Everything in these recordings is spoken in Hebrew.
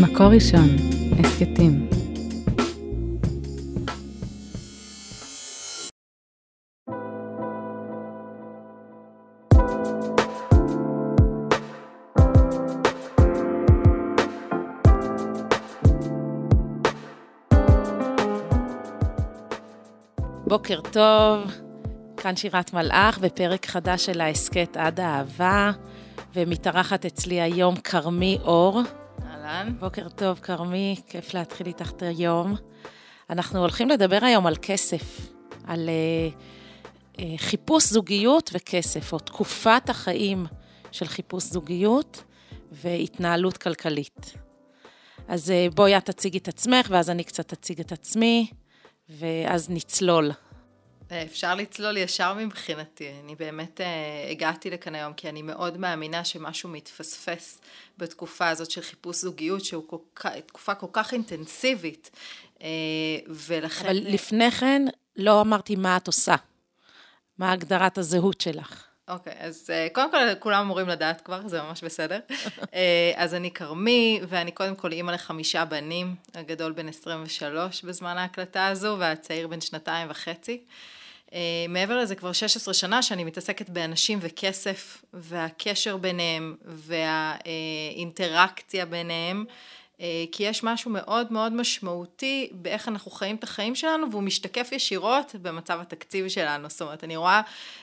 מקור ראשון, הסכתים. בוקר טוב, כאן שירת מלאך בפרק חדש של ההסכת עד האהבה, ומתארחת אצלי היום כרמי אור. אהלן. בוקר טוב, כרמי, כיף להתחיל איתך את היום. אנחנו הולכים לדבר היום על כסף, על uh, uh, חיפוש זוגיות וכסף, או תקופת החיים של חיפוש זוגיות והתנהלות כלכלית. אז uh, בואי את תציגי את עצמך, ואז אני קצת אציג את עצמי, ואז נצלול. אפשר לצלול ישר מבחינתי. אני באמת uh, הגעתי לכאן היום כי אני מאוד מאמינה שמשהו מתפספס בתקופה הזאת של חיפוש זוגיות, שהוא כל כך, תקופה כל כך אינטנסיבית, uh, ולכן... אבל לפני כן לא אמרתי מה את עושה. מה הגדרת הזהות שלך? אוקיי, okay, אז uh, קודם כל כולם אמורים לדעת כבר, זה ממש בסדר. uh, אז אני כרמי, ואני קודם כל אימא לחמישה בנים, הגדול בן 23 בזמן ההקלטה הזו, והצעיר בן שנתיים וחצי. Uh, מעבר לזה כבר 16 שנה שאני מתעסקת באנשים וכסף, והקשר ביניהם, והאינטראקציה ביניהם. אה, כי יש משהו מאוד מאוד משמעותי באיך אנחנו חיים את החיים שלנו, והוא משתקף ישירות במצב התקציב שלנו. זאת אומרת, אני רואה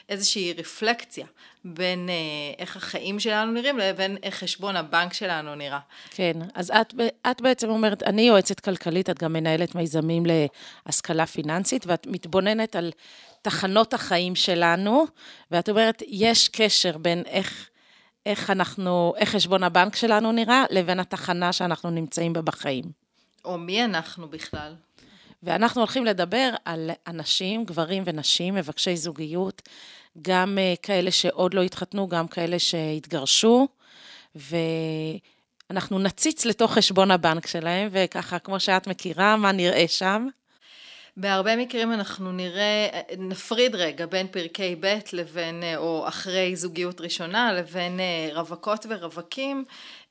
איזושהי רפלקציה בין אה, איך החיים שלנו נראים לבין איך חשבון הבנק שלנו נראה. כן, אז את, את בעצם אומרת, אני יועצת כלכלית, את גם מנהלת מיזמים להשכלה פיננסית, ואת מתבוננת על תחנות החיים שלנו, ואת אומרת, יש קשר בין איך... איך אנחנו, איך חשבון הבנק שלנו נראה, לבין התחנה שאנחנו נמצאים בה בחיים. או מי אנחנו בכלל. ואנחנו הולכים לדבר על אנשים, גברים ונשים, מבקשי זוגיות, גם אה, כאלה שעוד לא התחתנו, גם כאלה שהתגרשו, ואנחנו נציץ לתוך חשבון הבנק שלהם, וככה, כמו שאת מכירה, מה נראה שם. בהרבה מקרים אנחנו נראה, נפריד רגע בין פרקי ב' לבין, או אחרי זוגיות ראשונה, לבין אה, רווקות ורווקים.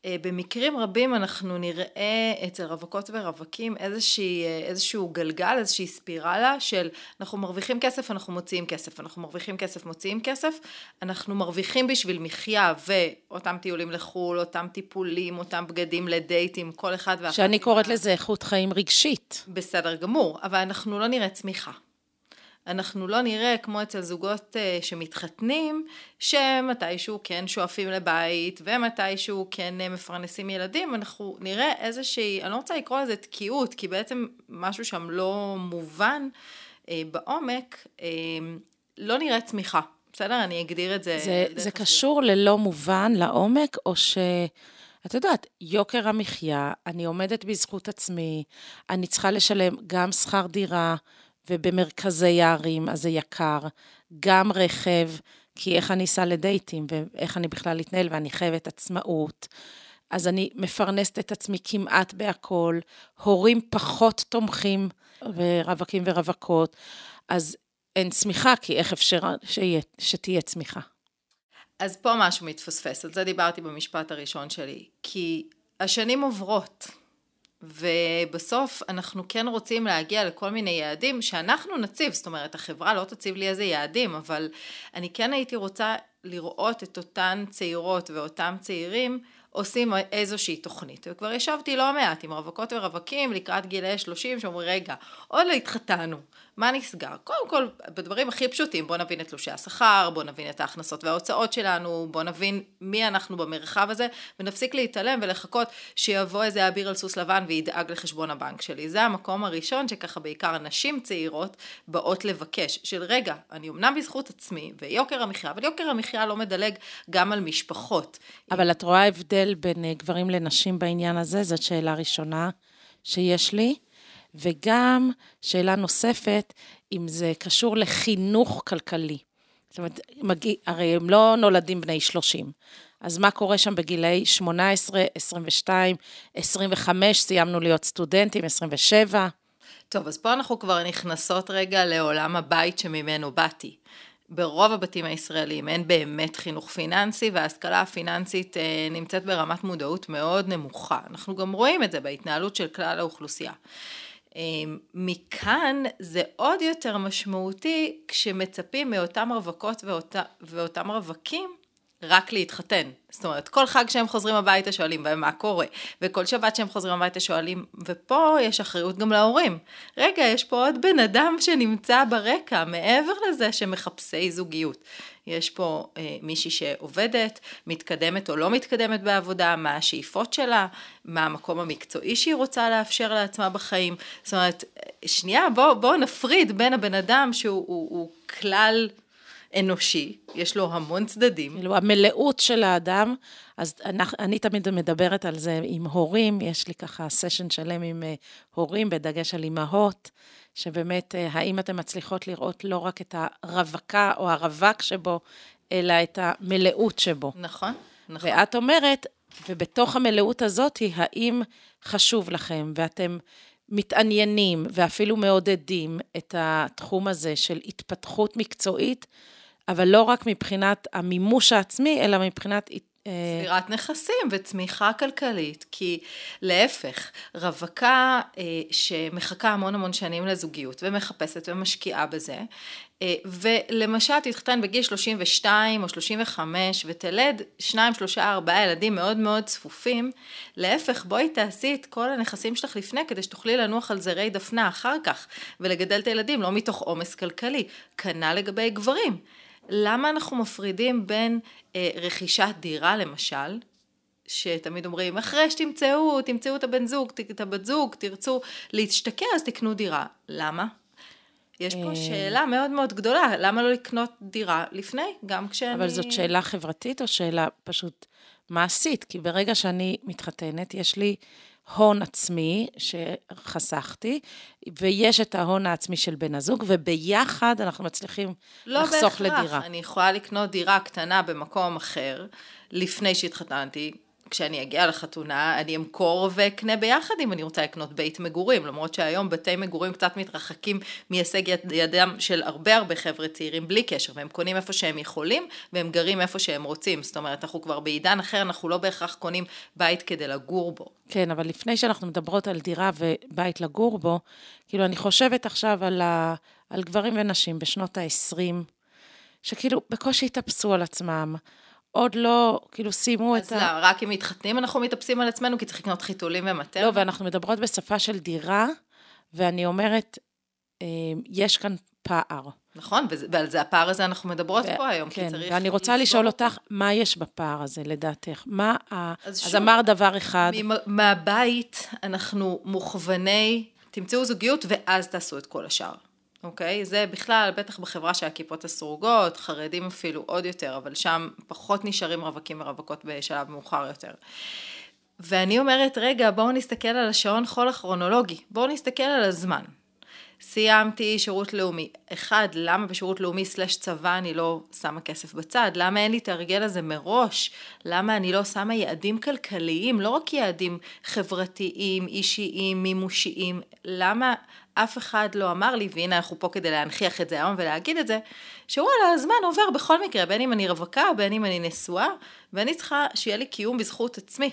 אה, במקרים רבים אנחנו נראה אצל רווקות ורווקים איזושהי, אה, איזשהו גלגל, איזושהי ספירלה של אנחנו מרוויחים כסף, אנחנו מוציאים כסף, אנחנו מרוויחים כסף, מוציאים כסף, אנחנו מרוויחים בשביל מחיה ואותם טיולים לחו"ל, אותם טיפולים, אותם בגדים לדייטים, כל אחד ואחת. שאני קוראת לזה איכות חיים רגשית. בסדר גמור, אבל אנחנו לא נראה צמיחה. אנחנו לא נראה כמו אצל זוגות אה, שמתחתנים, שמתישהו כן שואפים לבית, ומתישהו כן אה, מפרנסים ילדים, אנחנו נראה איזושהי, אני לא רוצה לקרוא לזה תקיעות, כי בעצם משהו שם לא מובן אה, בעומק, לא נראה צמיחה. בסדר? אני אגדיר את זה. זה, זה קשור ללא מובן, לעומק, או ש... את יודעת, יוקר המחיה, אני עומדת בזכות עצמי, אני צריכה לשלם גם שכר דירה, ובמרכזי הערים, אז זה יקר. גם רכב, כי איך אני אסע לדייטים, ואיך אני בכלל אתנהל, ואני חייבת עצמאות. אז אני מפרנסת את עצמי כמעט בהכול. הורים פחות תומכים, ורווקים ורווקות, אז אין צמיחה, כי איך אפשר שיה, שתהיה צמיחה? אז פה משהו מתפספס, על זה דיברתי במשפט הראשון שלי. כי השנים עוברות, ובסוף אנחנו כן רוצים להגיע לכל מיני יעדים שאנחנו נציב, זאת אומרת החברה לא תציב לי איזה יעדים, אבל אני כן הייתי רוצה לראות את אותן צעירות ואותם צעירים עושים איזושהי תוכנית. וכבר ישבתי לא מעט עם רווקות ורווקים לקראת גילאי 30 שאומרים רגע, עוד לא התחתנו, מה נסגר? קודם כל, בדברים הכי פשוטים, בוא נבין את תלושי השכר, בוא נבין את ההכנסות וההוצאות שלנו, בוא נבין מי אנחנו במרחב הזה, ונפסיק להתעלם ולחכות שיבוא איזה אביר על סוס לבן וידאג לחשבון הבנק שלי. זה המקום הראשון שככה בעיקר נשים צעירות באות לבקש, של רגע, אני אמנם בזכות עצמי ויוקר המחיה, אבל יוקר המחיה לא מדלג גם על משפחות. אבל את רואה הבדל בין אה, גברים לנשים בעניין הזה? זאת שאלה ראשונה שיש לי. וגם שאלה נוספת, אם זה קשור לחינוך כלכלי. זאת אומרת, מגיע, הרי הם לא נולדים בני 30. אז מה קורה שם בגילאי 18, 22, 25, סיימנו להיות סטודנטים, 27? טוב, אז פה אנחנו כבר נכנסות רגע לעולם הבית שממנו באתי. ברוב הבתים הישראלים אין באמת חינוך פיננסי וההשכלה הפיננסית אה, נמצאת ברמת מודעות מאוד נמוכה. אנחנו גם רואים את זה בהתנהלות של כלל האוכלוסייה. אה, מכאן זה עוד יותר משמעותי כשמצפים מאותם רווקות ואותה, ואותם רווקים רק להתחתן. זאת אומרת, כל חג שהם חוזרים הביתה שואלים בהם מה קורה, וכל שבת שהם חוזרים הביתה שואלים, ופה יש אחריות גם להורים. רגע, יש פה עוד בן אדם שנמצא ברקע, מעבר לזה שמחפשי זוגיות. יש פה אה, מישהי שעובדת, מתקדמת או לא מתקדמת בעבודה, מה השאיפות שלה, מה המקום המקצועי שהיא רוצה לאפשר לעצמה בחיים. זאת אומרת, שנייה, בואו בוא נפריד בין הבן אדם שהוא הוא, הוא כלל... אנושי, יש לו המון צדדים. כאילו, המלאות של האדם, אז אני, אני תמיד מדברת על זה עם הורים, יש לי ככה סשן שלם עם uh, הורים, בדגש על אימהות, שבאמת, uh, האם אתן מצליחות לראות לא רק את הרווקה או הרווק שבו, אלא את המלאות שבו. נכון, נכון. ואת אומרת, ובתוך המלאות הזאת, האם חשוב לכם, ואתם מתעניינים ואפילו מעודדים את התחום הזה של התפתחות מקצועית, אבל לא רק מבחינת המימוש העצמי, אלא מבחינת... צבירת אה, נכסים וצמיחה כלכלית, כי להפך, רווקה אה, שמחכה המון המון שנים לזוגיות ומחפשת ומשקיעה בזה, אה, ולמשל תתחתן בגיל 32 או 35 ותלד שניים, שלושה, ארבעה ילדים מאוד מאוד צפופים, להפך בואי תעשי את כל הנכסים שלך לפני כדי שתוכלי לנוח על זרי דפנה אחר כך ולגדל את הילדים לא מתוך עומס כלכלי, כנ"ל לגבי גברים. למה אנחנו מפרידים בין אה, רכישת דירה למשל, שתמיד אומרים, אחרי שתמצאו, תמצאו את הבן זוג, את הבת זוג, תרצו להשתקע, אז תקנו דירה. למה? יש פה אה. שאלה מאוד מאוד גדולה, למה לא לקנות דירה לפני, גם כשאני... אבל זאת שאלה חברתית או שאלה פשוט מעשית? כי ברגע שאני מתחתנת, יש לי הון עצמי שחסכתי, ויש את ההון העצמי של בן הזוג, וביחד אנחנו מצליחים לא לחסוך בהכרח. לדירה. לא בהכרח, אני יכולה לקנות דירה קטנה במקום אחר, לפני שהתחתנתי, כשאני אגיע לחתונה, אני אמכור ואקנה ביחד אם אני רוצה לקנות בית מגורים, למרות שהיום בתי מגורים קצת מתרחקים מהישג יד, ידם של הרבה הרבה חבר'ה צעירים בלי קשר, והם קונים איפה שהם יכולים, והם גרים איפה שהם רוצים. זאת אומרת, אנחנו כבר בעידן אחר, אנחנו לא בהכרח קונים בית כדי לגור בו. כן, אבל לפני שאנחנו מדברות על דירה ובית לגור בו, כאילו, אני חושבת עכשיו על, ה, על גברים ונשים בשנות ה-20, שכאילו בקושי התאפסו על עצמם. עוד לא, כאילו, סיימו את ה... אז למה, רק אם מתחתנים אנחנו מתאפסים על עצמנו, כי צריך לקנות חיתולים ומטר? לא, ואנחנו מדברות בשפה של דירה, ואני אומרת, אה, יש כאן פער. נכון, ועל זה הפער הזה אנחנו מדברות ו- פה היום, כן, כי צריך... ואני רוצה לשאול. אותך, מה יש בפער הזה, לדעתך? מה ה... אז, אז אמר דבר אחד. מהבית אנחנו מוכווני, תמצאו זוגיות ואז תעשו את כל השאר. אוקיי? זה בכלל, בטח בחברה שהכיפות הסרוגות, חרדים אפילו עוד יותר, אבל שם פחות נשארים רווקים ורווקות בשלב מאוחר יותר. ואני אומרת, רגע, בואו נסתכל על השעון חול הכרונולוגי, בואו נסתכל על הזמן. סיימתי שירות לאומי. אחד, למה בשירות לאומי סלש צבא אני לא שמה כסף בצד? למה אין לי את ההרגל הזה מראש? למה אני לא שמה יעדים כלכליים, לא רק יעדים חברתיים, אישיים, מימושיים? למה אף אחד לא אמר לי, והנה אנחנו פה כדי להנכיח את זה היום ולהגיד את זה, שוואלה, הזמן עובר בכל מקרה, בין אם אני רווקה, בין אם אני נשואה, ואני צריכה שיהיה לי קיום בזכות עצמי.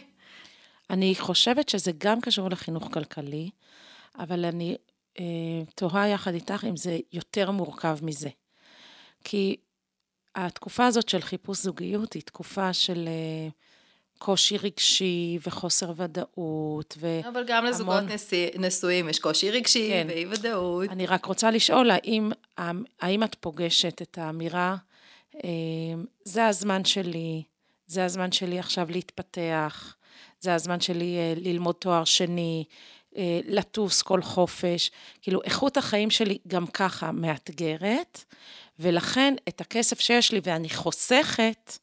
אני חושבת שזה גם קשור לחינוך כלכלי, אבל אני תוהה יחד איתך אם זה יותר מורכב מזה. כי התקופה הזאת של חיפוש זוגיות היא תקופה של אה, קושי רגשי וחוסר ודאות והמון... אבל גם לזוגות נשיא, נשואים יש קושי רגשי כן. ואי ודאות. אני רק רוצה לשאול, האם, האם את פוגשת את האמירה, אה, זה הזמן שלי, זה הזמן שלי עכשיו להתפתח, זה הזמן שלי ללמוד תואר שני, אה, לטוס כל חופש. כאילו, איכות החיים שלי גם ככה מאתגרת, ולכן את הכסף שיש לי, ואני חוסכת,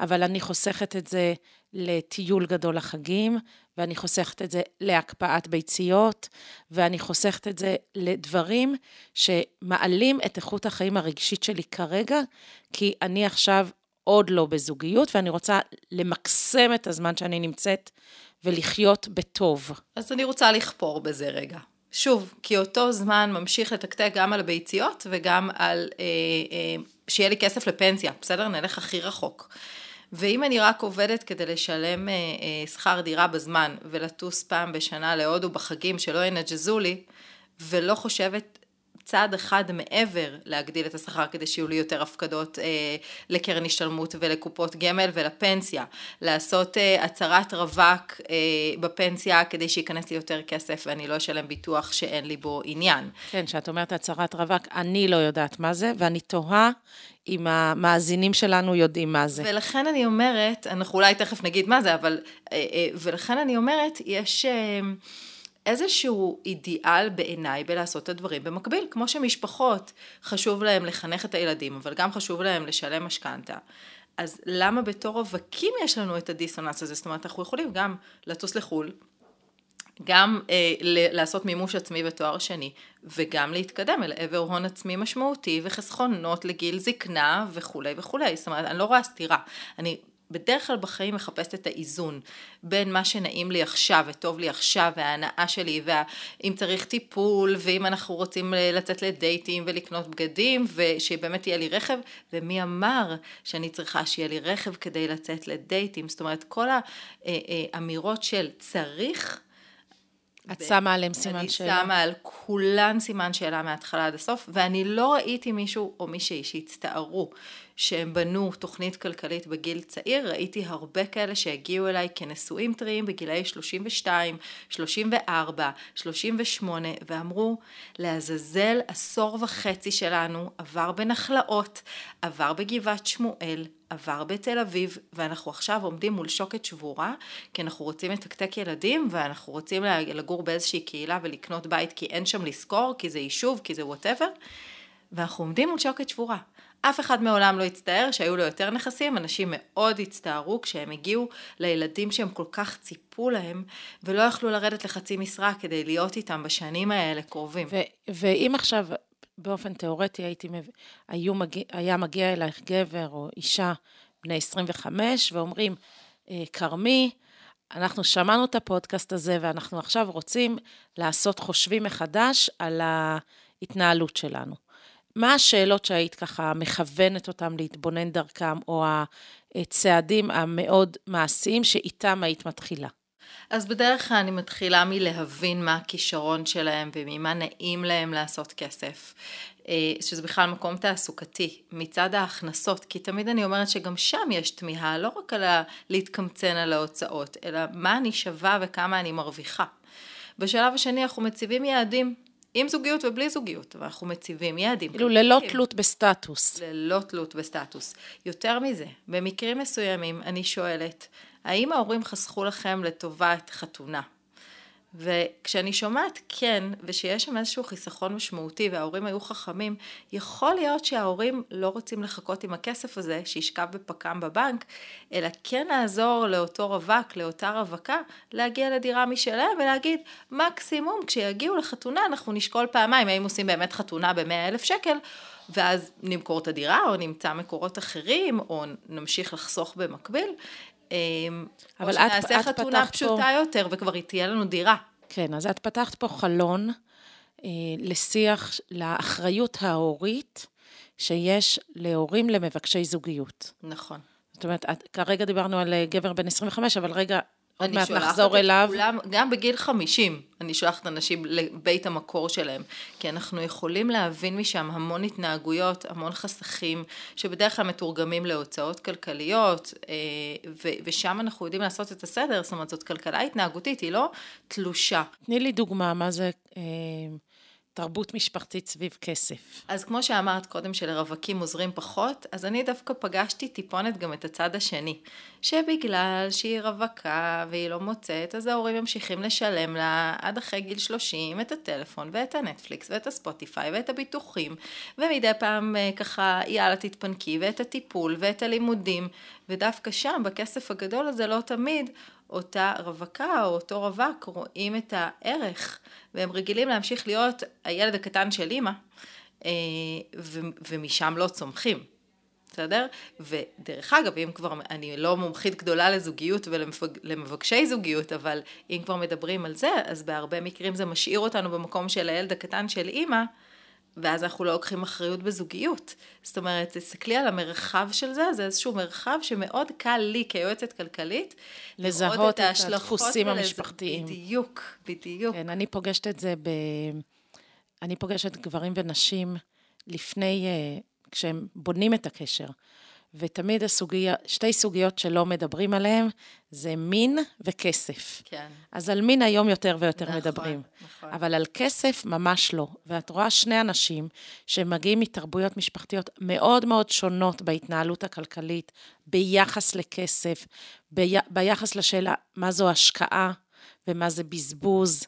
אבל אני חוסכת את זה לטיול גדול לחגים, ואני חוסכת את זה להקפאת ביציות, ואני חוסכת את זה לדברים שמעלים את איכות החיים הרגשית שלי כרגע, כי אני עכשיו עוד לא בזוגיות, ואני רוצה למקסם את הזמן שאני נמצאת ולחיות בטוב. אז אני רוצה לכפור בזה רגע. שוב, כי אותו זמן ממשיך לתקתק גם על הביציות וגם על אה, אה, שיהיה לי כסף לפנסיה, בסדר? נלך הכי רחוק. ואם אני רק עובדת כדי לשלם אה, אה, שכר דירה בזמן ולטוס פעם בשנה להודו בחגים שלא ינג'זו לי, ולא חושבת צעד אחד מעבר להגדיל את השכר כדי שיהיו לי יותר הפקדות אה, לקרן השתלמות ולקופות גמל ולפנסיה, לעשות אה, הצהרת רווק אה, בפנסיה כדי שייכנס לי יותר כסף ואני לא אשלם ביטוח שאין לי בו עניין. כן, כשאת אומרת הצהרת רווק, אני לא יודעת מה זה, ואני תוהה אם המאזינים שלנו יודעים מה זה. ולכן אני אומרת, אנחנו אולי תכף נגיד מה זה, אבל, אה, אה, ולכן אני אומרת, יש... אה, איזשהו אידיאל בעיניי בלעשות את הדברים במקביל, כמו שמשפחות חשוב להם לחנך את הילדים, אבל גם חשוב להם לשלם משכנתה. אז למה בתור רווקים יש לנו את הדיסוננס הזה? זאת אומרת, אנחנו יכולים גם לטוס לחו"ל, גם אה, ל- לעשות מימוש עצמי בתואר שני, וגם להתקדם אל עבר הון עצמי משמעותי וחסכונות לגיל זקנה וכולי וכולי. זאת אומרת, אני לא רואה סתירה. אני בדרך כלל בחיים מחפשת את האיזון בין מה שנעים לי עכשיו וטוב לי עכשיו וההנאה שלי ואם צריך טיפול ואם אנחנו רוצים לצאת לדייטים ולקנות בגדים ושבאמת יהיה לי רכב ומי אמר שאני צריכה שיהיה לי רכב כדי לצאת לדייטים זאת אומרת כל האמירות של צריך את שמה עליהם סימן שאלה. אני שמה על כולן סימן שאלה מההתחלה עד הסוף, ואני לא ראיתי מישהו או מישהי שהצטערו שהם בנו תוכנית כלכלית בגיל צעיר, ראיתי הרבה כאלה שהגיעו אליי כנשואים טריים בגילאי 32, 34, 38, ואמרו, לעזאזל עשור וחצי שלנו עבר בנחלאות, עבר בגבעת שמואל, עבר בתל אביב, ואנחנו עכשיו עומדים מול שוקת שבורה, כי אנחנו רוצים לתקתק ילדים, ואנחנו רוצים לגור באיזושהי קהילה ולקנות בית כי אין שם לשכור, כי זה יישוב, כי זה וואטאבר, ואנחנו עומדים מול שוקת שבורה. אף אחד מעולם לא הצטער שהיו לו יותר נכסים, אנשים מאוד הצטערו כשהם הגיעו לילדים שהם כל כך ציפו להם, ולא יכלו לרדת לחצי משרה כדי להיות איתם בשנים האלה קרובים. ו- ואם עכשיו, באופן תיאורטי, הייתי, היו מגיע, היה מגיע אלייך גבר או אישה בני 25, ואומרים, אה, כרמי, אנחנו שמענו את הפודקאסט הזה, ואנחנו עכשיו רוצים לעשות חושבים מחדש על ההתנהלות שלנו. מה השאלות שהיית ככה מכוונת אותם להתבונן דרכם, או הצעדים המאוד מעשיים שאיתם היית מתחילה? אז בדרך כלל אני מתחילה מלהבין מה הכישרון שלהם וממה נעים להם לעשות כסף. אה, שזה בכלל מקום תעסוקתי, מצד ההכנסות, כי תמיד אני אומרת שגם שם יש תמיהה, לא רק על להתקמצן על ההוצאות, אלא מה אני שווה וכמה אני מרוויחה. בשלב השני אנחנו מציבים יעדים עם זוגיות ובלי זוגיות, ואנחנו מציבים יעדים. כאילו ללא תלות בסטטוס. ללא תלות בסטטוס. יותר מזה, במקרים מסוימים אני שואלת, האם ההורים חסכו לכם לטובת חתונה? וכשאני שומעת כן, ושיש שם איזשהו חיסכון משמעותי וההורים היו חכמים, יכול להיות שההורים לא רוצים לחכות עם הכסף הזה שישכב בפק"ם בבנק, אלא כן לעזור לאותו רווק, לאותה רווקה, להגיע לדירה משלהם ולהגיד, מקסימום כשיגיעו לחתונה אנחנו נשקול פעמיים האם עושים באמת חתונה במאה אלף שקל, ואז נמכור את הדירה או נמצא מקורות אחרים או נמשיך לחסוך במקביל, אבל או שנעשה חתונה פשוטה פה... יותר וכבר תהיה לנו דירה. כן, אז את פתחת פה חלון אה, לשיח, לאחריות ההורית שיש להורים למבקשי זוגיות. נכון. זאת אומרת, את, כרגע דיברנו על אה, גבר בן 25, אבל רגע, מעט נחזור אליו. כולם, גם בגיל 50 אני שולחת אנשים לבית המקור שלהם, כי אנחנו יכולים להבין משם המון התנהגויות, המון חסכים, שבדרך כלל מתורגמים להוצאות כלכליות, אה, ושם אנחנו יודעים לעשות את הסדר, זאת אומרת זאת כלכלה התנהגותית, היא לא תלושה. תני לי דוגמה, מה זה... תרבות משפחתית סביב כסף. אז כמו שאמרת קודם שלרווקים עוזרים פחות, אז אני דווקא פגשתי טיפונת גם את הצד השני. שבגלל שהיא רווקה והיא לא מוצאת, אז ההורים ממשיכים לשלם לה עד אחרי גיל 30 את הטלפון ואת הנטפליקס ואת הספוטיפיי ואת הביטוחים, ומדי פעם אה, ככה יאללה תתפנקי ואת הטיפול ואת הלימודים, ודווקא שם בכסף הגדול הזה לא תמיד אותה רווקה או אותו רווק רואים את הערך והם רגילים להמשיך להיות הילד הקטן של אימא אה, ומשם לא צומחים. בסדר? ודרך אגב, אם כבר, אני לא מומחית גדולה לזוגיות ולמבקשי זוגיות, אבל אם כבר מדברים על זה, אז בהרבה מקרים זה משאיר אותנו במקום של הילד הקטן של אימא, ואז אנחנו לא לוקחים אחריות בזוגיות. זאת אומרת, תסתכלי על המרחב של זה, זה איזשהו מרחב שמאוד קל לי כיועצת כלכלית, לזהות את, את הדפוסים ולז... המשפחתיים. בדיוק, בדיוק. כן, אני פוגשת את זה ב... אני פוגשת גברים ונשים לפני, אה, כשהם בונים את הקשר. ותמיד הסוגיה, שתי סוגיות שלא מדברים עליהן, זה מין וכסף. כן. אז על מין היום יותר ויותר נכון, מדברים. נכון. אבל על כסף ממש לא. ואת רואה שני אנשים שמגיעים מתרבויות משפחתיות מאוד מאוד שונות בהתנהלות הכלכלית, ביחס לכסף, בי, ביחס לשאלה מה זו השקעה ומה זה בזבוז.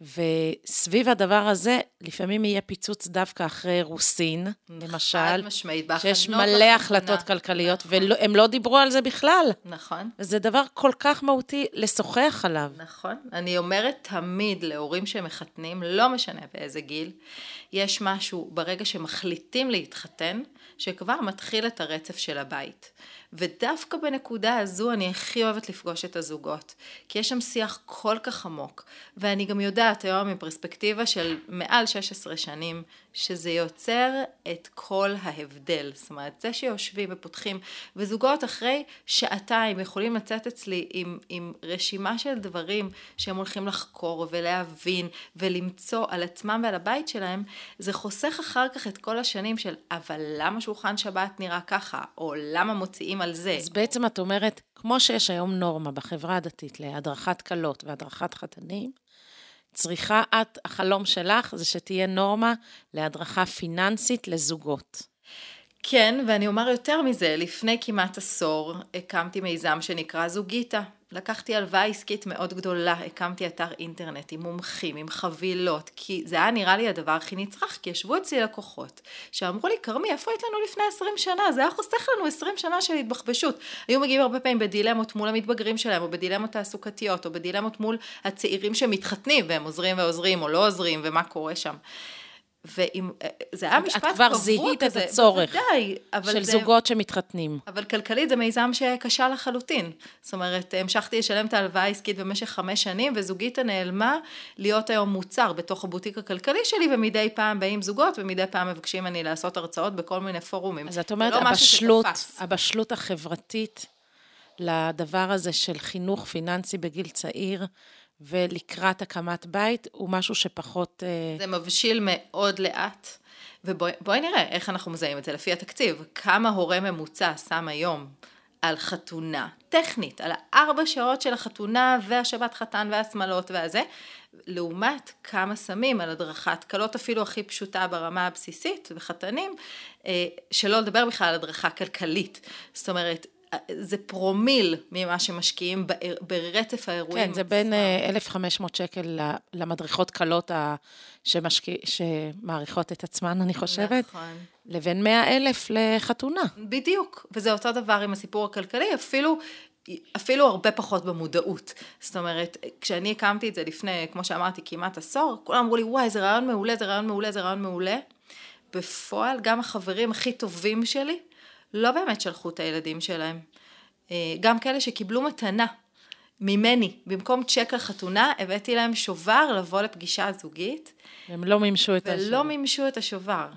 וסביב הדבר הזה, לפעמים יהיה פיצוץ דווקא אחרי רוסין, למשל. חד משמעית, שיש מלא החלטות כלכליות, נכון. והם לא דיברו על זה בכלל. נכון. זה דבר כל כך מהותי לשוחח עליו. נכון. אני אומרת תמיד להורים שמחתנים, לא משנה באיזה גיל, יש משהו ברגע שמחליטים להתחתן, שכבר מתחיל את הרצף של הבית. ודווקא בנקודה הזו אני הכי אוהבת לפגוש את הזוגות, כי יש שם שיח כל כך עמוק, ואני גם יודעת היום מפרספקטיבה של מעל 16 שנים, שזה יוצר את כל ההבדל. זאת אומרת, זה שיושבים ופותחים, וזוגות אחרי שעתיים יכולים לצאת אצלי עם, עם רשימה של דברים שהם הולכים לחקור ולהבין ולמצוא על עצמם ועל הבית שלהם, זה חוסך אחר כך את כל השנים של אבל למה שולחן שבת נראה ככה, או למה מוציאים על זה. אז בעצם את אומרת, כמו שיש היום נורמה בחברה הדתית להדרכת כלות והדרכת חתנים, צריכה את, החלום שלך זה שתהיה נורמה להדרכה פיננסית לזוגות. כן, ואני אומר יותר מזה, לפני כמעט עשור הקמתי מיזם שנקרא זוגיתה. לקחתי הלוואה עסקית מאוד גדולה, הקמתי אתר אינטרנט עם מומחים, עם חבילות, כי זה היה נראה לי הדבר הכי נצרך, כי ישבו אצלי לקוחות, שאמרו לי, כרמי, איפה היית לנו לפני 20 שנה? זה היה חוסך לנו 20 שנה של התבחבשות. היו מגיעים הרבה פעמים בדילמות מול המתבגרים שלהם, או בדילמות תעסוקתיות, או בדילמות מול הצעירים שמתחתנים, והם עוזרים ועוזרים, או לא עוזרים, ומה קורה שם. ואם, זה היה משפט קבוע כזה. את כבר זיהית את הצורך בוודאי, של זה, זוגות שמתחתנים. אבל כלכלית זה מיזם שקשה לחלוטין. זאת אומרת, המשכתי לשלם את ההלוואה העסקית במשך חמש שנים, וזוגית נעלמה להיות היום מוצר בתוך הבוטיק הכלכלי שלי, ומדי פעם באים זוגות, ומדי פעם מבקשים ממני לעשות הרצאות בכל מיני פורומים. אז את אומרת, לא הבשלות, הבשלות החברתית לדבר הזה של חינוך פיננסי בגיל צעיר, ולקראת הקמת בית, הוא משהו שפחות... אה, זה מבשיל מאוד לאט. ובואי נראה איך אנחנו מזהים את זה לפי התקציב. כמה הורה ממוצע שם היום על חתונה, טכנית, על הארבע שעות של החתונה והשבת חתן והשמלות והזה, לעומת כמה שמים על הדרכת קלות אפילו הכי פשוטה ברמה הבסיסית וחתנים, אה, שלא לדבר בכלל על הדרכה כלכלית. זאת אומרת, זה פרומיל ממה שמשקיעים ברצף האירועים. כן, זה בין 1,500 אה, שקל למדריכות קלות שמשקיע, שמעריכות את עצמן, אני חושבת, נכון. לבין 100 אלף לחתונה. בדיוק, וזה אותו דבר עם הסיפור הכלכלי, אפילו אפילו הרבה פחות במודעות. זאת אומרת, כשאני הקמתי את זה לפני, כמו שאמרתי, כמעט עשור, כולם אמרו לי, וואי, זה רעיון מעולה, זה רעיון מעולה, זה רעיון מעולה. בפועל, גם החברים הכי טובים שלי, לא באמת שלחו את הילדים שלהם. אה, גם כאלה שקיבלו מתנה ממני, במקום צ'ק לחתונה, הבאתי להם שובר לבוא לפגישה זוגית. הם לא מימשו את השובר. ולא מימשו את השובר.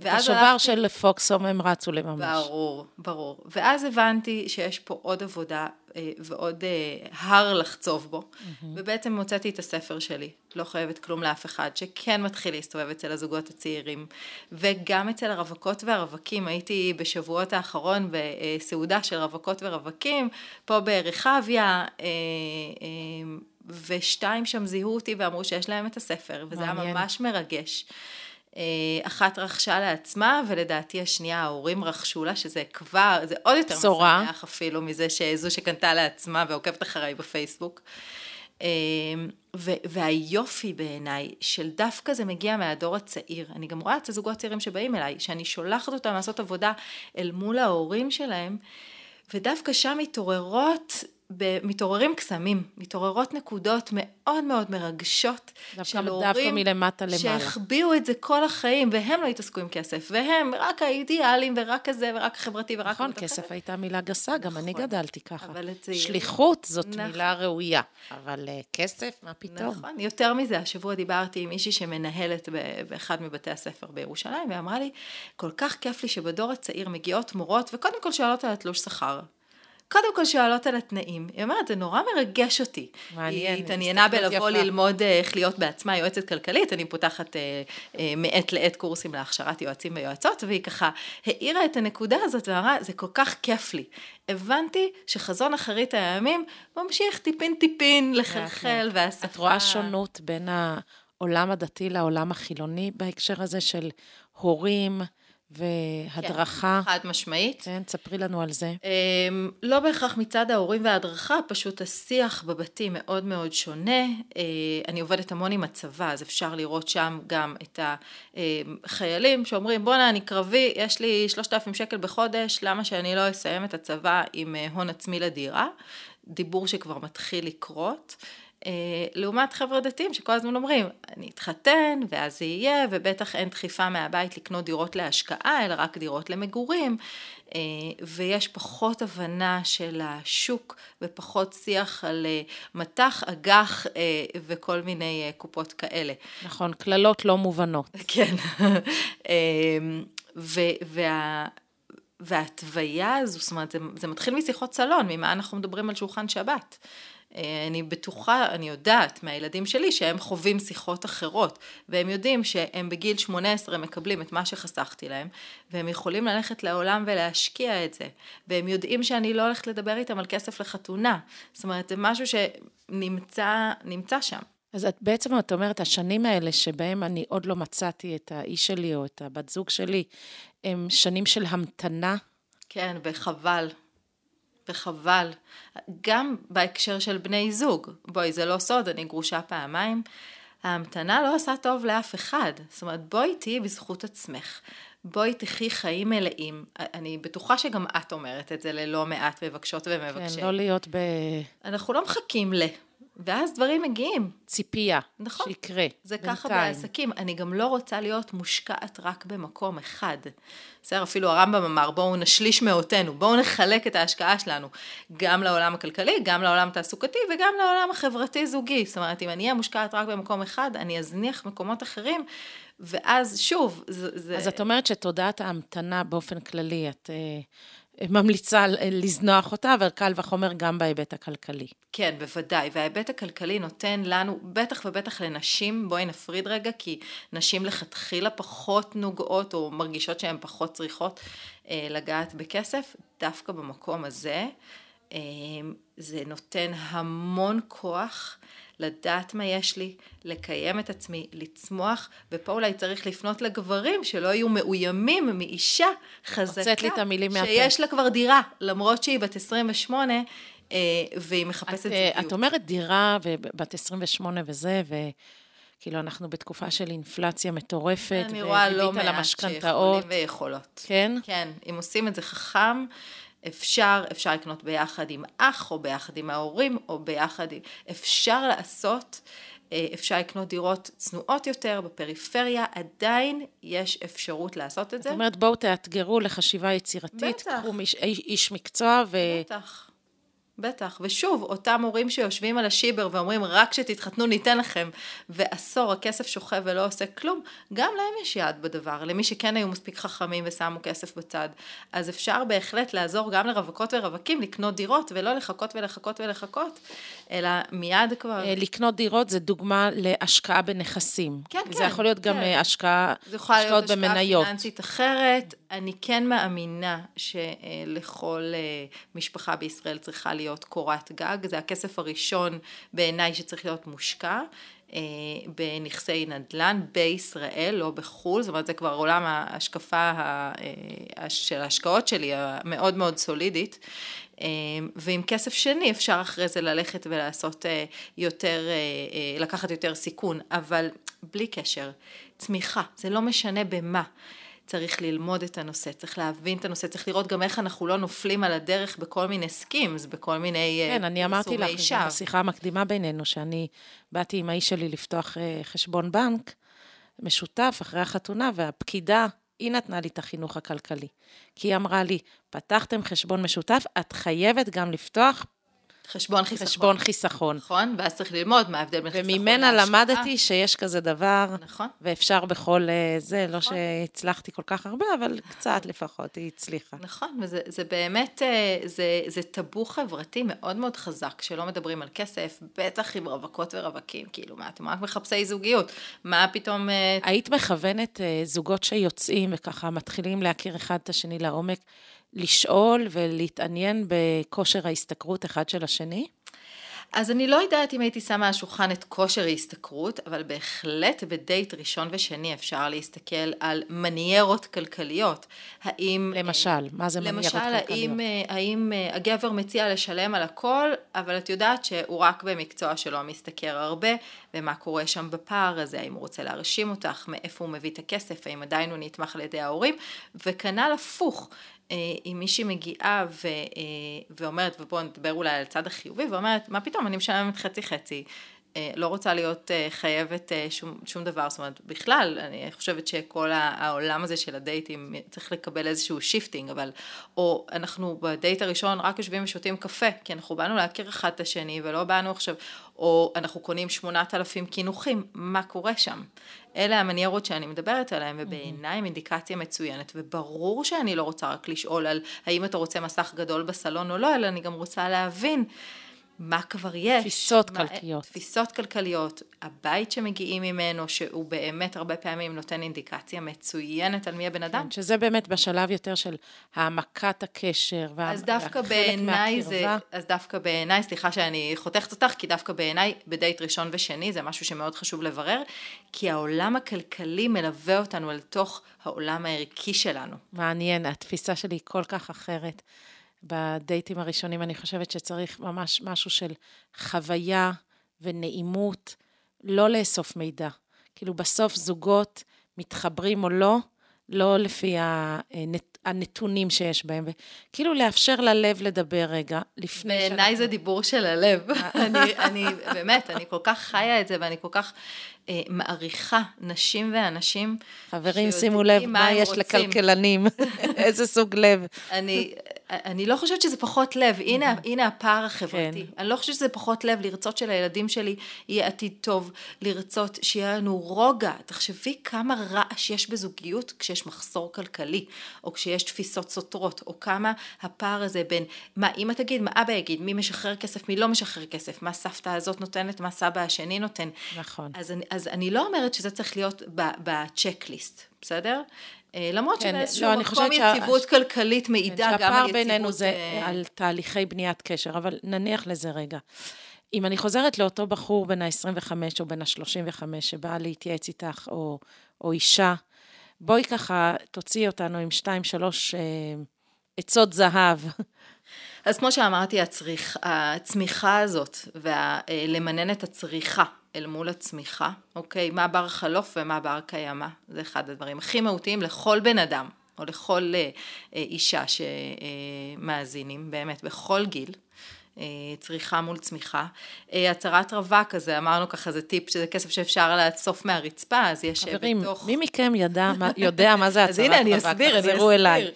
את השובר הלכתי... של פוקסום הם רצו לממש. ברור, ברור. ואז הבנתי שיש פה עוד עבודה אה, ועוד אה, הר לחצוב בו, mm-hmm. ובעצם מוצאתי את הספר שלי, לא חייבת כלום לאף אחד, שכן מתחיל להסתובב אצל הזוגות הצעירים, וגם אצל הרווקות והרווקים, הייתי בשבועות האחרון בסעודה של רווקות ורווקים, פה ברחביה, אה, ושתיים שם זיהו אותי ואמרו שיש להם את הספר, וזה מעניין. היה ממש מרגש. אה, אחת רכשה לעצמה, ולדעתי השנייה ההורים רכשו לה, שזה כבר, זה עוד יותר בשורה. משמח אפילו מזה שזו שקנתה לעצמה ועוקבת אחריי בפייסבוק. אה, והיופי בעיניי של דווקא זה מגיע מהדור הצעיר, אני גם רואה את הזוגות הצעירים שבאים אליי, שאני שולחת אותם לעשות עבודה אל מול ההורים שלהם, ודווקא שם מתעוררות מתעוררים קסמים, מתעוררות נקודות מאוד מאוד מרגשות של הורים, מלמטה למעלה. שהחביאו את זה כל החיים, והם לא התעסקו עם כסף, והם רק האידיאלים, ורק כזה, ורק החברתי, ורק... נכון, כסף אחרת. הייתה מילה גסה, גם נכון, אני גדלתי ככה. אבל את זה... שליחות זאת נכון. מילה ראויה, אבל uh, כסף, מה פתאום? נכון, יותר מזה, השבוע דיברתי עם מישהי שמנהלת באחד מבתי הספר בירושלים, ואמרה לי, כל כך כיף לי שבדור הצעיר מגיעות מורות, וקודם כל שואלות על התלוש שכר. קודם כל שואלות על התנאים. היא אומרת, זה נורא מרגש אותי. מעניין. היא התעניינה בלבוא ללמוד אה, איך להיות בעצמה יועצת כלכלית, אני פותחת אה, אה, מעת לעת קורסים להכשרת יועצים ויועצות, והיא ככה האירה את הנקודה הזאת ואמרה, זה כל כך כיף לי. הבנתי שחזון אחרית הימים ממשיך טיפין טיפין לחלחל, והשפה... את רואה שונות בין העולם הדתי לעולם החילוני בהקשר הזה של הורים, והדרכה. כן, חד משמעית. כן, תספרי לנו על זה. אמ, לא בהכרח מצד ההורים וההדרכה, פשוט השיח בבתים מאוד מאוד שונה. אה, אני עובדת המון עם הצבא, אז אפשר לראות שם גם את החיילים שאומרים, בואנה, אני קרבי, יש לי 3,000 שקל בחודש, למה שאני לא אסיים את הצבא עם אה, הון עצמי לדירה? דיבור שכבר מתחיל לקרות. אה, לעומת חבר'ה דתיים שכל הזמן אומרים, אני אתחתן ואז זה יהיה, ובטח אין דחיפה מהבית לקנות דירות להשקעה, אלא רק דירות למגורים, אה, ויש פחות הבנה של השוק ופחות שיח על אה, מטח, אג"ח וכל מיני קופות כאלה. נכון, קללות לא מובנות. כן, וה... וההתוויה הזו, זאת אומרת, זה, זה מתחיל משיחות סלון, ממה אנחנו מדברים על שולחן שבת. אה, אני בטוחה, אני יודעת מהילדים שלי שהם חווים שיחות אחרות, והם יודעים שהם בגיל 18 מקבלים את מה שחסכתי להם, והם יכולים ללכת לעולם ולהשקיע את זה, והם יודעים שאני לא הולכת לדבר איתם על כסף לחתונה, זאת אומרת זה משהו שנמצא שם. אז את בעצם, את אומרת, השנים האלה שבהם אני עוד לא מצאתי את האיש שלי או את הבת זוג שלי, הם שנים של המתנה? כן, וחבל. וחבל. גם בהקשר של בני זוג, בואי, זה לא סוד, אני גרושה פעמיים. ההמתנה לא עושה טוב לאף אחד. זאת אומרת, בואי תהיי בזכות עצמך. בואי תחי חיים מלאים. אני בטוחה שגם את אומרת את זה ללא מעט מבקשות ומבקשים. כן, לא להיות ב... אנחנו לא מחכים ל... ואז דברים מגיעים. ציפייה, נכון, שיקרה. זה בינתיים. ככה בעסקים. אני גם לא רוצה להיות מושקעת רק במקום אחד. בסדר, אפילו הרמב"ם אמר, בואו נשליש מאותנו, בואו נחלק את ההשקעה שלנו, גם לעולם הכלכלי, גם לעולם התעסוקתי וגם לעולם החברתי-זוגי. זאת אומרת, אם אני אהיה מושקעת רק במקום אחד, אני אזניח מקומות אחרים, ואז שוב, זה... אז את אומרת שתודעת ההמתנה באופן כללי, את... ממליצה לזנוח אותה, אבל קל וחומר גם בהיבט הכלכלי. כן, בוודאי, וההיבט הכלכלי נותן לנו, בטח ובטח לנשים, בואי נפריד רגע, כי נשים לכתחילה פחות נוגעות או מרגישות שהן פחות צריכות אה, לגעת בכסף, דווקא במקום הזה, אה, זה נותן המון כוח. לדעת מה יש לי, לקיים את עצמי, לצמוח, ופה אולי צריך לפנות לגברים שלא יהיו מאוימים מאישה חזקה, לי את המילים שיש לה כבר דירה, למרות שהיא בת 28, אה, והיא מחפשת זוגיות. את אומרת דירה ובת 28 וזה, ו... כאילו, אנחנו בתקופה של אינפלציה מטורפת, אני רואה לא מעט שיכולים ויכולות. כן? כן, אם עושים את זה חכם, אפשר, אפשר לקנות ביחד עם אח, או ביחד עם ההורים, או ביחד. אפשר לעשות, אה, אפשר לקנות דירות צנועות יותר בפריפריה, עדיין יש אפשרות לעשות את זה. זאת אומרת, בואו תאתגרו לחשיבה יצירתית, בטח. קחו איש, איש מקצוע ו... בטח. בטח, ושוב, אותם הורים שיושבים על השיבר ואומרים רק שתתחתנו ניתן לכם, ועשור הכסף שוכב ולא עושה כלום, גם להם יש יד בדבר, למי שכן היו מספיק חכמים ושמו כסף בצד. אז אפשר בהחלט לעזור גם לרווקות ורווקים לקנות דירות, ולא לחכות ולחכות ולחכות, אלא מיד כבר... אה, לקנות דירות זה דוגמה להשקעה בנכסים. כן, כן. זה יכול להיות כן. גם אה, השקעה, זה יכול להיות השקעה פיננסית אחרת. אני כן מאמינה שלכל אה, משפחה בישראל צריכה להיות... קורת גג, זה הכסף הראשון בעיניי שצריך להיות מושקע. אה, בנכסי נדל"ן בישראל, לא בחו"ל, זאת אומרת זה כבר עולם ההשקפה אה, של ההשקעות שלי המאוד מאוד סולידית. אה, ועם כסף שני אפשר אחרי זה ללכת ולעשות יותר, לקחת יותר סיכון, אבל בלי קשר, צמיחה, זה לא משנה במה. צריך ללמוד את הנושא, צריך להבין את הנושא, צריך לראות גם איך אנחנו לא נופלים על הדרך בכל מיני סכימס, בכל מיני כן, אני אמרתי לך, בשיחה המקדימה בינינו, שאני באתי עם האיש שלי לפתוח חשבון בנק משותף אחרי החתונה, והפקידה היא נתנה לי את החינוך הכלכלי. כי היא אמרה לי, פתחתם חשבון משותף, את חייבת גם לפתוח חשבון חיסכון. חשבון חיסכון. נכון, ואז צריך ללמוד מה ההבדל בין חיסכון להשקעה. וממנה למדתי שיש כזה דבר, נכון. ואפשר בכל אה, זה, לא נכון. שהצלחתי כל כך הרבה, אבל קצת לפחות היא הצליחה. נכון, וזה זה באמת, אה, זה, זה טאבו חברתי מאוד מאוד חזק, שלא מדברים על כסף, בטח עם רווקות ורווקים, כאילו, מה, אתם רק מחפשי זוגיות, מה פתאום... אה, היית מכוונת זוגות שיוצאים וככה מתחילים להכיר אחד את השני לעומק. לשאול ולהתעניין בכושר ההשתכרות אחד של השני? אז אני לא יודעת אם הייתי שמה על השולחן את כושר ההשתכרות, אבל בהחלט בדייט ראשון ושני אפשר להסתכל על מניירות כלכליות. האם... למשל, מה זה מניירות כלכליות? למשל, האם, האם אה, הגבר מציע לשלם על הכל, אבל את יודעת שהוא רק במקצוע שלו משתכר הרבה, ומה קורה שם בפער הזה, האם הוא רוצה להרשים אותך, מאיפה הוא מביא את הכסף, האם עדיין הוא נתמך על ידי ההורים, וכנ"ל הפוך. אה, אם מישהי מגיעה ו, אה, ואומרת, ובואו נדבר אולי על הצד החיובי, ואומרת, מה פתאום, אני משלמת חצי חצי, אה, לא רוצה להיות חייבת שום, שום דבר, זאת אומרת, בכלל, אני חושבת שכל העולם הזה של הדייטים צריך לקבל איזשהו shifting, אבל, או אנחנו בדייט הראשון רק יושבים ושותים קפה, כי אנחנו באנו להכיר אחד את השני, ולא באנו עכשיו, או אנחנו קונים שמונת אלפים קינוחים, מה קורה שם? אלה המניירות שאני מדברת עליהן, ובעיניי הם אינדיקציה מצוינת, וברור שאני לא רוצה רק לשאול על האם אתה רוצה מסך גדול בסלון או לא, אלא אני גם רוצה להבין. מה כבר יש. תפיסות מה, כלכליות. תפיסות כלכליות, הבית שמגיעים ממנו, שהוא באמת הרבה פעמים נותן אינדיקציה מצוינת על מי הבן אדם. כן, שזה באמת בשלב יותר של העמקת הקשר וה... אז דווקא בעיניי זה, אז דווקא בעיניי, סליחה שאני חותכת אותך, כי דווקא בעיניי בדייט ראשון ושני זה משהו שמאוד חשוב לברר, כי העולם הכלכלי מלווה אותנו אל תוך העולם הערכי שלנו. מעניין, התפיסה שלי היא כל כך אחרת. בדייטים הראשונים, אני חושבת שצריך ממש משהו של חוויה ונעימות, לא לאסוף מידע. כאילו בסוף זוגות מתחברים או לא, לא לפי הנתונים שיש בהם, וכאילו לאפשר ללב לדבר רגע, לפני שאנחנו... בעיניי זה דיבור של הלב. אני, אני, באמת, אני כל כך חיה את זה, ואני כל כך אה, מעריכה נשים ואנשים. חברים, שימו לב מה, מה יש רוצים. לכלכלנים, איזה סוג לב. אני, אני לא חושבת שזה פחות לב, הנה, הנה הפער החברתי. כן. אני לא חושבת שזה פחות לב לרצות שלילדים שלי יהיה עתיד טוב, לרצות שיהיה לנו רוגע. תחשבי כמה רעש יש בזוגיות כשיש מחסור כלכלי, או כשיש תפיסות סותרות, או כמה הפער הזה בין מה אמא תגיד, מה אבא יגיד, מי משחרר כסף, מי לא משחרר כסף, מה סבתא הזאת נותנת, מה סבא השני נותן. נכון. אז, אז אני לא אומרת שזה צריך להיות בצ'קליסט, בסדר? אה, למרות כן, שבאיזשהו לא, מקום יציבות שה... כלכלית מעידה כן, גם על יציבות... שהפער בינינו זה אה, על תהליכי בניית קשר, אבל נניח לזה רגע. אם אני חוזרת לאותו בחור בן ה-25 או בן ה-35 שבא להתייעץ איתך, או, או אישה, בואי ככה תוציאי אותנו עם שתיים, שלוש אה, עצות זהב. אז כמו שאמרתי, הצריך, הצמיחה הזאת, ולמנן את הצריכה אל מול הצמיחה, אוקיי? מה בר חלוף ומה בר קיימא, זה אחד הדברים הכי מהותיים לכל בן אדם, או לכל אה, אישה שמאזינים, באמת, בכל גיל. אה, צריכה מול צמיחה. אה, הצהרת רווק, אז אמרנו ככה, זה טיפ שזה כסף שאפשר לאסוף מהרצפה, אז יש חברים, בתוך... חברים, מי מכם ידע, יודע מה זה הצהרת רווק? אז הנה, אני אסביר, אני אסביר. אליי.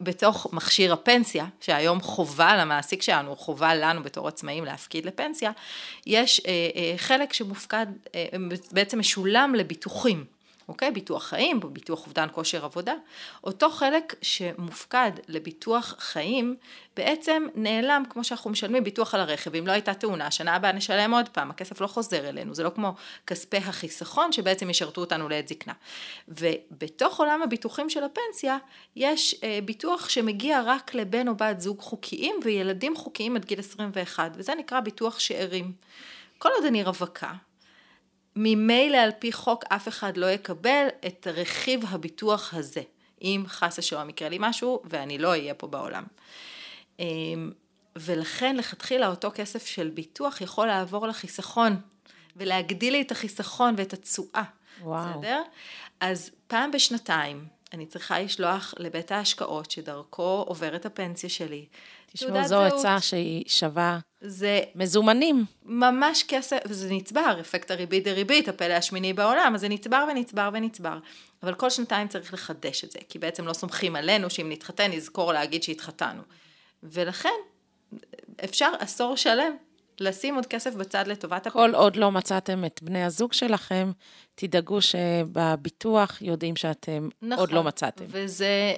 בתוך מכשיר הפנסיה, שהיום חובה למעסיק שלנו, חובה לנו בתור עצמאים להפקיד לפנסיה, יש חלק שמופקד, בעצם משולם לביטוחים. אוקיי? ביטוח חיים, ביטוח אובדן כושר עבודה. אותו חלק שמופקד לביטוח חיים, בעצם נעלם כמו שאנחנו משלמים ביטוח על הרכב. אם לא הייתה תאונה, שנה הבאה נשלם עוד פעם, הכסף לא חוזר אלינו, זה לא כמו כספי החיסכון שבעצם ישרתו אותנו לעת זקנה. ובתוך עולם הביטוחים של הפנסיה, יש אה, ביטוח שמגיע רק לבן או בת זוג חוקיים וילדים חוקיים עד גיל 21, וזה נקרא ביטוח שאירים. כל עוד אני רווקה, ממילא על פי חוק אף אחד לא יקבל את רכיב הביטוח הזה, אם חס ושלום יקרה לי משהו ואני לא אהיה פה בעולם. אמ, ולכן לכתחילה אותו כסף של ביטוח יכול לעבור לחיסכון ולהגדיל לי את החיסכון ואת התשואה. בסדר? אז פעם בשנתיים אני צריכה לשלוח לבית ההשקעות שדרכו עוברת הפנסיה שלי. תשמעו, זו. עצה שהיא שווה זה מזומנים. ממש כסף, וזה נצבר, אפקט הריבית דריבית, הפלא השמיני בעולם, אז זה נצבר ונצבר ונצבר. אבל כל שנתיים צריך לחדש את זה, כי בעצם לא סומכים עלינו שאם נתחתן נזכור להגיד שהתחתנו. ולכן אפשר עשור שלם לשים עוד כסף בצד לטובת הפנסיה. כל עוד לא מצאתם את בני הזוג שלכם, תדאגו שבביטוח יודעים שאתם נכון, עוד לא מצאתם. וזה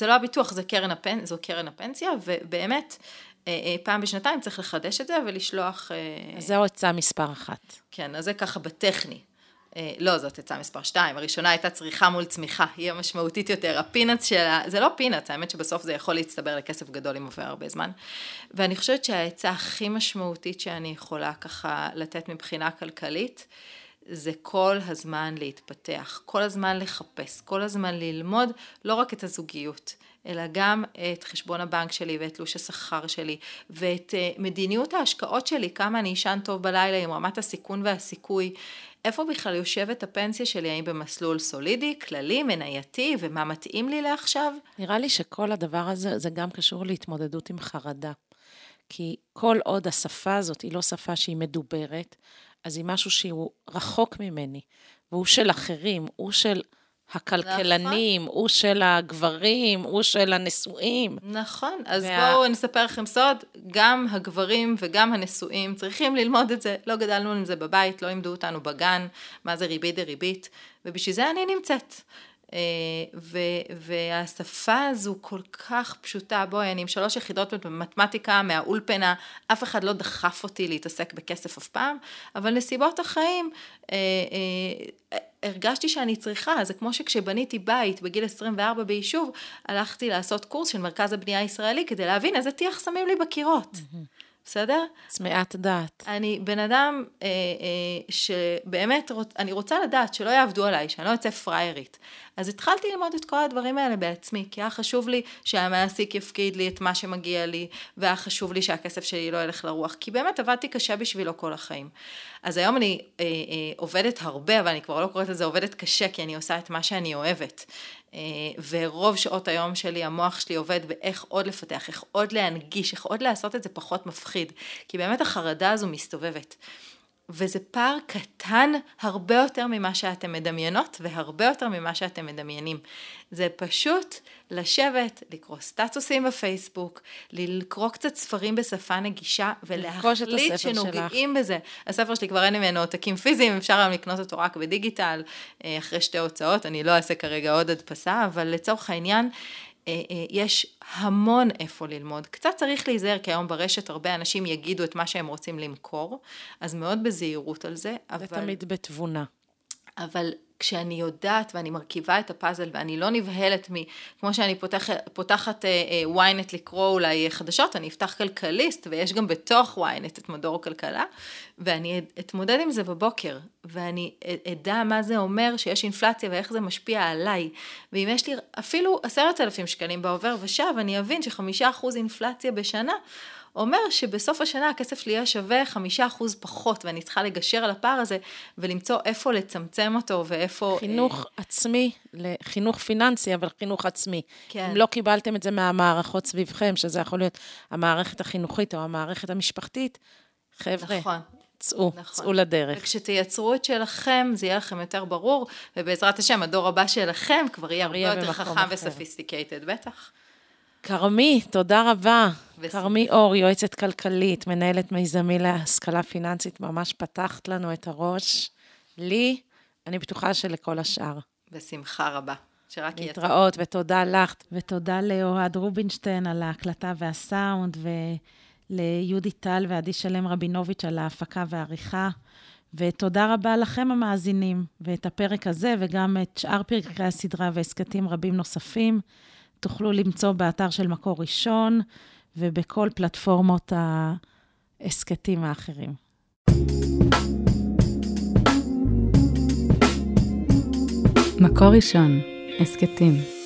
אה, לא הביטוח, זה קרן הפנ... זו קרן הפנסיה, ובאמת, פעם בשנתיים צריך לחדש את זה ולשלוח... אה, אז זו עצה מספר אחת. כן, אז זה ככה בטכני. אה, לא, זאת עצה מספר 2, הראשונה הייתה צריכה מול צמיחה, היא המשמעותית יותר, הפינאץ שלה, זה לא פינאץ, האמת שבסוף זה יכול להצטבר לכסף גדול אם עובר הרבה זמן. ואני חושבת שהעצה הכי משמעותית שאני יכולה ככה לתת מבחינה כלכלית, זה כל הזמן להתפתח, כל הזמן לחפש, כל הזמן ללמוד לא רק את הזוגיות, אלא גם את חשבון הבנק שלי ואת תלוש השכר שלי ואת אה, מדיניות ההשקעות שלי, כמה אני אשן טוב בלילה עם רמת הסיכון והסיכוי, איפה בכלל יושבת הפנסיה שלי, האם במסלול סולידי, כללי, מנייתי, ומה מתאים לי לעכשיו? נראה לי שכל הדבר הזה, זה גם קשור להתמודדות עם חרדה. כי כל עוד השפה הזאת היא לא שפה שהיא מדוברת, אז היא משהו שהוא רחוק ממני, והוא של אחרים, הוא של הכלכלנים, הוא של הגברים, הוא של הנשואים. נכון, אז וה- בואו נספר לכם סוד, גם הגברים וגם הנשואים צריכים ללמוד את זה, לא גדלנו עם זה בבית, לא לימדו אותנו בגן, מה זה ריבית דריבית, ובשביל זה אני נמצאת. אה, ו- והשפה הזו כל כך פשוטה, בואי, אני עם שלוש יחידות במתמטיקה מהאולפנה, אף אחד לא דחף אותי להתעסק בכסף אף פעם, אבל נסיבות החיים, אה, אה, הרגשתי שאני צריכה, זה כמו שכשבניתי בית בגיל 24 ביישוב, הלכתי לעשות קורס של מרכז הבנייה הישראלי כדי להבין איזה טיח שמים לי בקירות. בסדר? צמאת דעת. אני בן אדם אה, אה, שבאמת, רוצ, אני רוצה לדעת שלא יעבדו עליי, שאני לא אצא פריירית. אז התחלתי ללמוד את כל הדברים האלה בעצמי, כי היה חשוב לי שהמעסיק יפקיד לי את מה שמגיע לי, והיה חשוב לי שהכסף שלי לא ילך לרוח, כי באמת עבדתי קשה בשבילו כל החיים. אז היום אני אה, אה, עובדת הרבה, אבל אני כבר לא קוראת לזה עובדת קשה, כי אני עושה את מה שאני אוהבת. אה, ורוב שעות היום שלי, המוח שלי עובד באיך עוד לפתח, איך עוד להנגיש, איך עוד לעשות את זה פחות מפחיד. כי באמת החרדה הזו מסתובבת. וזה פער קטן הרבה יותר ממה שאתם מדמיינות והרבה יותר ממה שאתם מדמיינים. זה פשוט לשבת, לקרוא סטטוסים בפייסבוק, לקרוא קצת ספרים בשפה נגישה ולהחליט שנוגעים בזה. הספר שלי כבר אין ממנו עותקים פיזיים, אפשר היום לקנות אותו רק בדיגיטל, אה, אחרי שתי הוצאות, אני לא אעשה כרגע עוד הדפסה, אבל לצורך העניין, יש המון איפה ללמוד. קצת צריך להיזהר, כי היום ברשת הרבה אנשים יגידו את מה שהם רוצים למכור, אז מאוד בזהירות על זה, אבל... זה תמיד בתבונה. אבל כשאני יודעת ואני מרכיבה את הפאזל ואני לא נבהלת מ... כמו שאני פותח, פותחת אה, אה, ynet לקרוא אולי חדשות, אני אפתח כלכליסט ויש גם בתוך ynet את מדור כלכלה, ואני אתמודד עם זה בבוקר, ואני אדע מה זה אומר שיש אינפלציה ואיך זה משפיע עליי. ואם יש לי אפילו עשרת אלפים שקלים בעובר ושב, אני אבין שחמישה אחוז אינפלציה בשנה. אומר שבסוף השנה הכסף שלי יהיה שווה חמישה אחוז פחות, ואני צריכה לגשר על הפער הזה ולמצוא איפה לצמצם אותו ואיפה... חינוך אה, עצמי, לחינוך פיננסי, אבל חינוך עצמי. כן. אם לא קיבלתם את זה מהמערכות סביבכם, שזה יכול להיות המערכת החינוכית או המערכת המשפחתית, חבר'ה, נכון. צאו, נכון. צאו לדרך. וכשתייצרו את שלכם, זה יהיה לכם יותר ברור, ובעזרת השם, הדור הבא שלכם כבר יהיה הרבה יותר חכם. וסופיסטיקייטד, בטח. כרמי, תודה רבה. כרמי אור, יועצת כלכלית, מנהלת מיזמי להשכלה פיננסית, ממש פתחת לנו את הראש. לי, אני בטוחה שלכל השאר. בשמחה רבה. שרק יהיה טוב. להתראות, ותודה לך. ותודה לאוהד רובינשטיין על ההקלטה והסאונד, וליהודי טל ועדי שלם רבינוביץ' על ההפקה והעריכה. ותודה רבה לכם המאזינים, ואת הפרק הזה וגם את שאר פרקי הסדרה והסכתים רבים נוספים תוכלו למצוא באתר של מקור ראשון ובכל פלטפורמות ההסכתים האחרים. מקור ראשון, הסכתים.